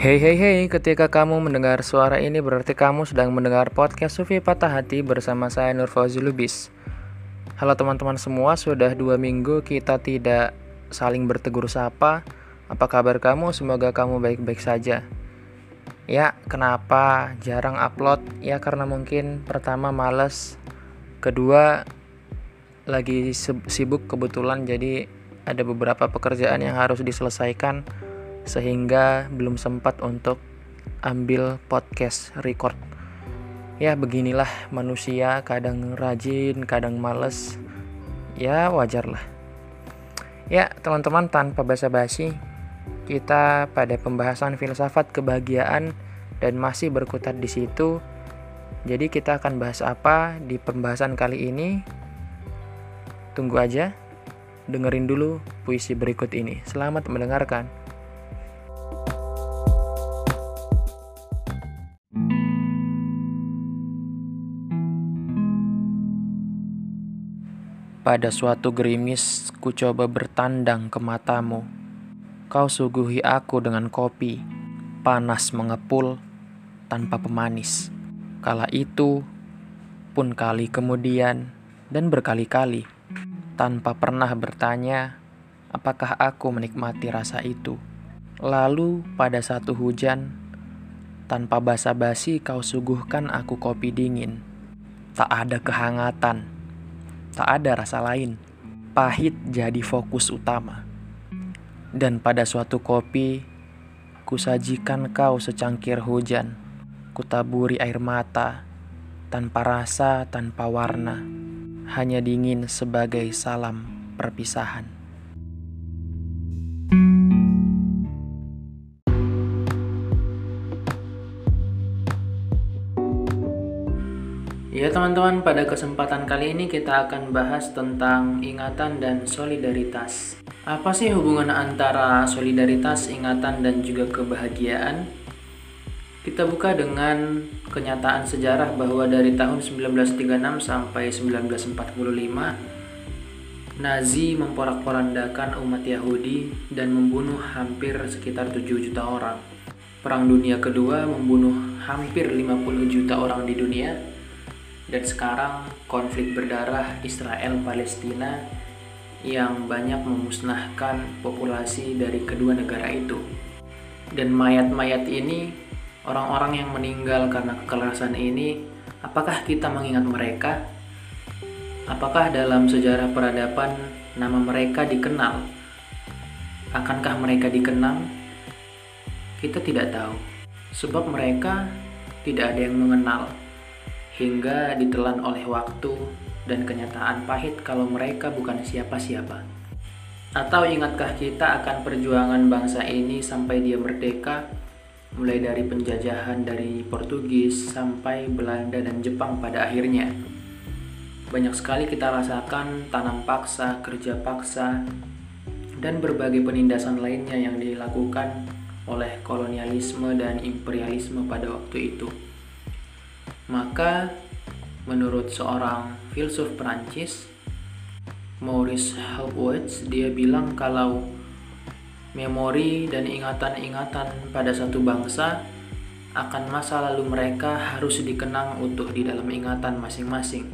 Hei hei hei, ketika kamu mendengar suara ini berarti kamu sedang mendengar podcast Sufi Patah Hati bersama saya Nur Fauzi Lubis. Halo teman-teman semua, sudah dua minggu kita tidak saling bertegur sapa. Apa kabar kamu? Semoga kamu baik-baik saja. Ya, kenapa jarang upload? Ya karena mungkin pertama males, kedua lagi sibuk kebetulan jadi ada beberapa pekerjaan yang harus diselesaikan sehingga belum sempat untuk ambil podcast record. Ya, beginilah manusia, kadang rajin, kadang males. Ya, wajar lah. Ya, teman-teman, tanpa basa-basi, kita pada pembahasan filsafat kebahagiaan dan masih berkutat di situ. Jadi kita akan bahas apa di pembahasan kali ini? Tunggu aja. Dengerin dulu puisi berikut ini. Selamat mendengarkan. Pada suatu gerimis, ku coba bertandang ke matamu. Kau suguhi aku dengan kopi, panas mengepul tanpa pemanis. Kala itu, pun kali kemudian, dan berkali-kali, tanpa pernah bertanya apakah aku menikmati rasa itu. Lalu pada satu hujan, tanpa basa-basi kau suguhkan aku kopi dingin. Tak ada kehangatan tak ada rasa lain. Pahit jadi fokus utama. Dan pada suatu kopi, kusajikan kau secangkir hujan. Kutaburi air mata, tanpa rasa, tanpa warna. Hanya dingin sebagai salam perpisahan. Ya teman-teman, pada kesempatan kali ini kita akan bahas tentang ingatan dan solidaritas. Apa sih hubungan antara solidaritas, ingatan, dan juga kebahagiaan? Kita buka dengan kenyataan sejarah bahwa dari tahun 1936 sampai 1945, Nazi memporak-porandakan umat Yahudi dan membunuh hampir sekitar 7 juta orang. Perang Dunia Kedua membunuh hampir 50 juta orang di dunia dan sekarang konflik berdarah Israel-Palestina yang banyak memusnahkan populasi dari kedua negara itu. Dan mayat-mayat ini, orang-orang yang meninggal karena kekerasan ini, apakah kita mengingat mereka? Apakah dalam sejarah peradaban nama mereka dikenal? Akankah mereka dikenang? Kita tidak tahu, sebab mereka tidak ada yang mengenal hingga ditelan oleh waktu dan kenyataan pahit kalau mereka bukan siapa-siapa. Atau ingatkah kita akan perjuangan bangsa ini sampai dia merdeka, mulai dari penjajahan dari Portugis sampai Belanda dan Jepang pada akhirnya? Banyak sekali kita rasakan tanam paksa, kerja paksa, dan berbagai penindasan lainnya yang dilakukan oleh kolonialisme dan imperialisme pada waktu itu. Maka menurut seorang filsuf Perancis Maurice Helwitz dia bilang kalau memori dan ingatan-ingatan pada satu bangsa akan masa lalu mereka harus dikenang utuh di dalam ingatan masing-masing.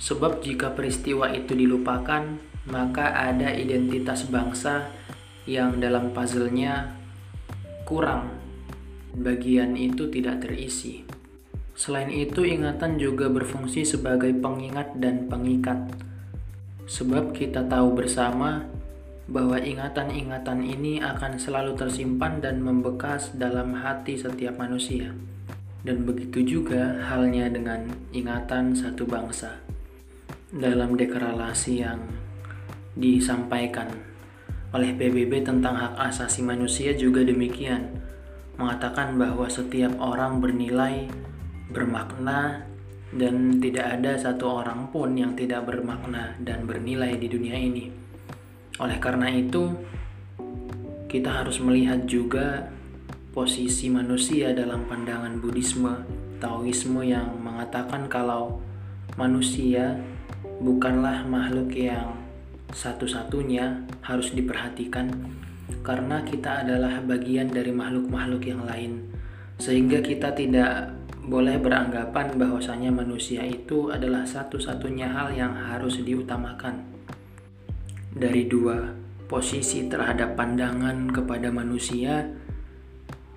Sebab jika peristiwa itu dilupakan, maka ada identitas bangsa yang dalam puzzle-nya kurang. Bagian itu tidak terisi. Selain itu, ingatan juga berfungsi sebagai pengingat dan pengikat. Sebab kita tahu bersama bahwa ingatan-ingatan ini akan selalu tersimpan dan membekas dalam hati setiap manusia. Dan begitu juga halnya dengan ingatan satu bangsa. Dalam deklarasi yang disampaikan oleh PBB tentang hak asasi manusia juga demikian, mengatakan bahwa setiap orang bernilai bermakna dan tidak ada satu orang pun yang tidak bermakna dan bernilai di dunia ini. Oleh karena itu, kita harus melihat juga posisi manusia dalam pandangan Buddhisme, Taoisme yang mengatakan kalau manusia bukanlah makhluk yang satu-satunya harus diperhatikan, karena kita adalah bagian dari makhluk-makhluk yang lain, sehingga kita tidak boleh beranggapan bahwasanya manusia itu adalah satu-satunya hal yang harus diutamakan. Dari dua posisi terhadap pandangan kepada manusia,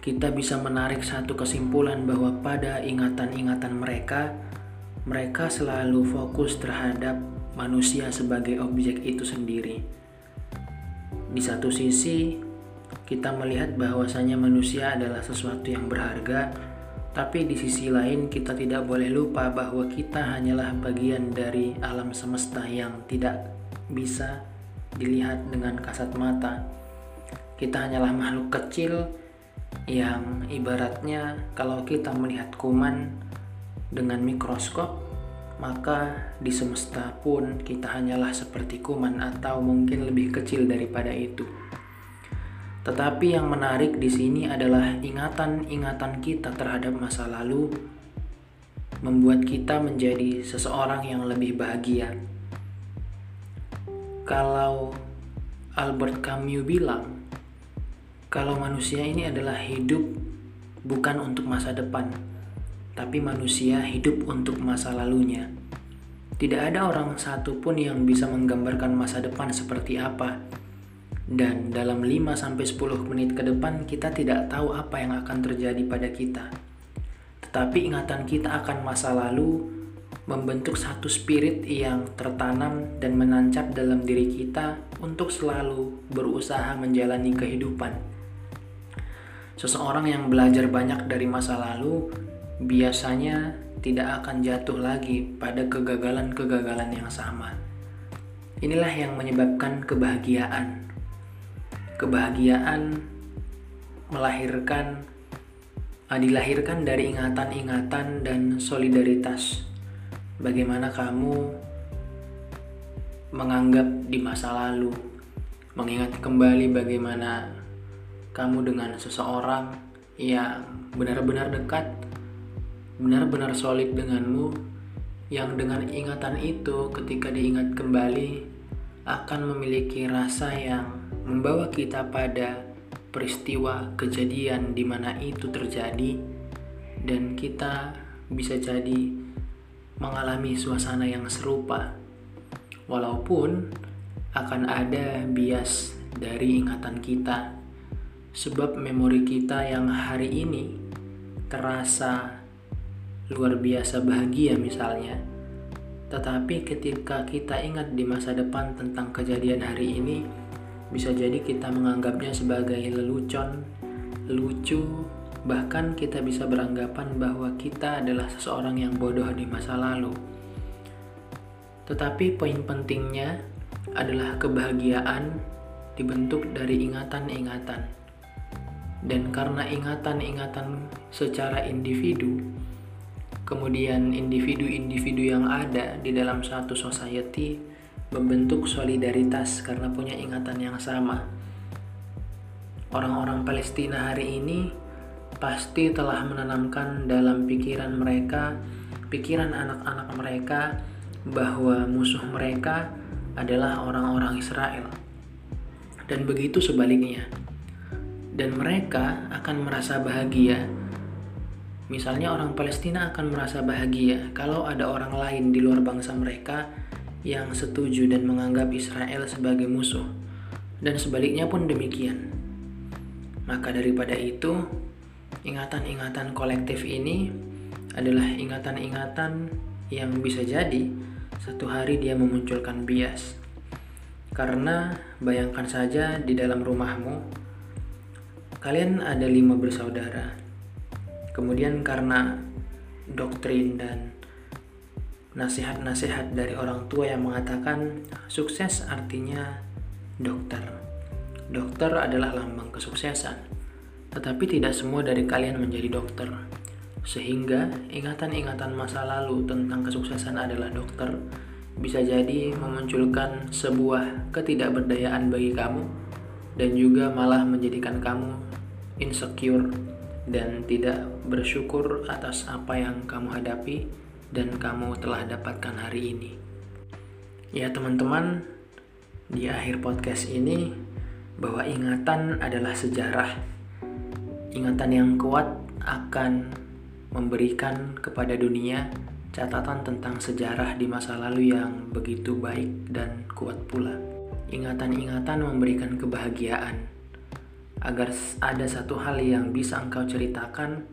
kita bisa menarik satu kesimpulan bahwa pada ingatan-ingatan mereka, mereka selalu fokus terhadap manusia sebagai objek itu sendiri. Di satu sisi, kita melihat bahwasanya manusia adalah sesuatu yang berharga, tapi di sisi lain kita tidak boleh lupa bahwa kita hanyalah bagian dari alam semesta yang tidak bisa dilihat dengan kasat mata. Kita hanyalah makhluk kecil yang ibaratnya kalau kita melihat kuman dengan mikroskop maka di semesta pun kita hanyalah seperti kuman atau mungkin lebih kecil daripada itu. Tetapi yang menarik di sini adalah ingatan-ingatan kita terhadap masa lalu membuat kita menjadi seseorang yang lebih bahagia. Kalau Albert Camus bilang, kalau manusia ini adalah hidup bukan untuk masa depan, tapi manusia hidup untuk masa lalunya. Tidak ada orang satu pun yang bisa menggambarkan masa depan seperti apa. Dan dalam 5-10 menit ke depan kita tidak tahu apa yang akan terjadi pada kita. Tetapi ingatan kita akan masa lalu membentuk satu spirit yang tertanam dan menancap dalam diri kita untuk selalu berusaha menjalani kehidupan. Seseorang yang belajar banyak dari masa lalu biasanya tidak akan jatuh lagi pada kegagalan-kegagalan yang sama. Inilah yang menyebabkan kebahagiaan. Kebahagiaan melahirkan uh, dilahirkan dari ingatan-ingatan dan solidaritas. Bagaimana kamu menganggap di masa lalu, mengingat kembali bagaimana kamu dengan seseorang yang benar-benar dekat, benar-benar solid denganmu, yang dengan ingatan itu ketika diingat kembali akan memiliki rasa yang membawa kita pada peristiwa kejadian di mana itu terjadi dan kita bisa jadi mengalami suasana yang serupa walaupun akan ada bias dari ingatan kita Sebab memori kita yang hari ini terasa luar biasa bahagia misalnya. Tetapi ketika kita ingat di masa depan tentang kejadian hari ini, bisa jadi kita menganggapnya sebagai lelucon, lucu, bahkan kita bisa beranggapan bahwa kita adalah seseorang yang bodoh di masa lalu. Tetapi poin pentingnya adalah kebahagiaan dibentuk dari ingatan-ingatan dan karena ingatan-ingatan secara individu kemudian individu-individu yang ada di dalam satu society membentuk solidaritas karena punya ingatan yang sama. Orang-orang Palestina hari ini pasti telah menanamkan dalam pikiran mereka pikiran anak-anak mereka bahwa musuh mereka adalah orang-orang Israel. Dan begitu sebaliknya. Dan mereka akan merasa bahagia. Misalnya orang Palestina akan merasa bahagia kalau ada orang lain di luar bangsa mereka yang setuju dan menganggap Israel sebagai musuh. Dan sebaliknya pun demikian. Maka daripada itu, ingatan-ingatan kolektif ini adalah ingatan-ingatan yang bisa jadi satu hari dia memunculkan bias. Karena bayangkan saja di dalam rumahmu Kalian ada lima bersaudara. Kemudian karena doktrin dan nasihat-nasihat dari orang tua yang mengatakan sukses artinya dokter. Dokter adalah lambang kesuksesan. Tetapi tidak semua dari kalian menjadi dokter. Sehingga ingatan-ingatan masa lalu tentang kesuksesan adalah dokter bisa jadi memunculkan sebuah ketidakberdayaan bagi kamu dan juga malah menjadikan kamu insecure dan tidak bersyukur atas apa yang kamu hadapi dan kamu telah dapatkan hari ini. Ya teman-teman, di akhir podcast ini bahwa ingatan adalah sejarah. Ingatan yang kuat akan memberikan kepada dunia catatan tentang sejarah di masa lalu yang begitu baik dan kuat pula. Ingatan-ingatan memberikan kebahagiaan agar ada satu hal yang bisa engkau ceritakan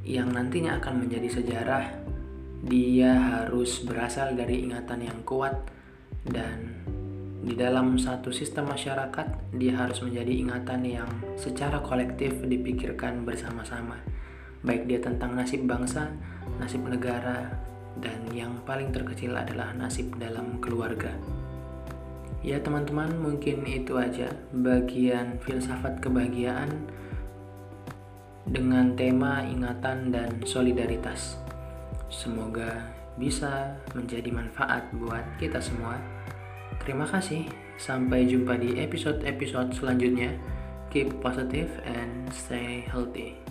yang nantinya akan menjadi sejarah, dia harus berasal dari ingatan yang kuat dan di dalam satu sistem masyarakat dia harus menjadi ingatan yang secara kolektif dipikirkan bersama-sama baik dia tentang nasib bangsa, nasib negara, dan yang paling terkecil adalah nasib dalam keluarga. Ya teman-teman mungkin itu aja bagian filsafat kebahagiaan dengan tema ingatan dan solidaritas. Semoga bisa menjadi manfaat buat kita semua. Terima kasih. Sampai jumpa di episode-episode selanjutnya. Keep positive and stay healthy.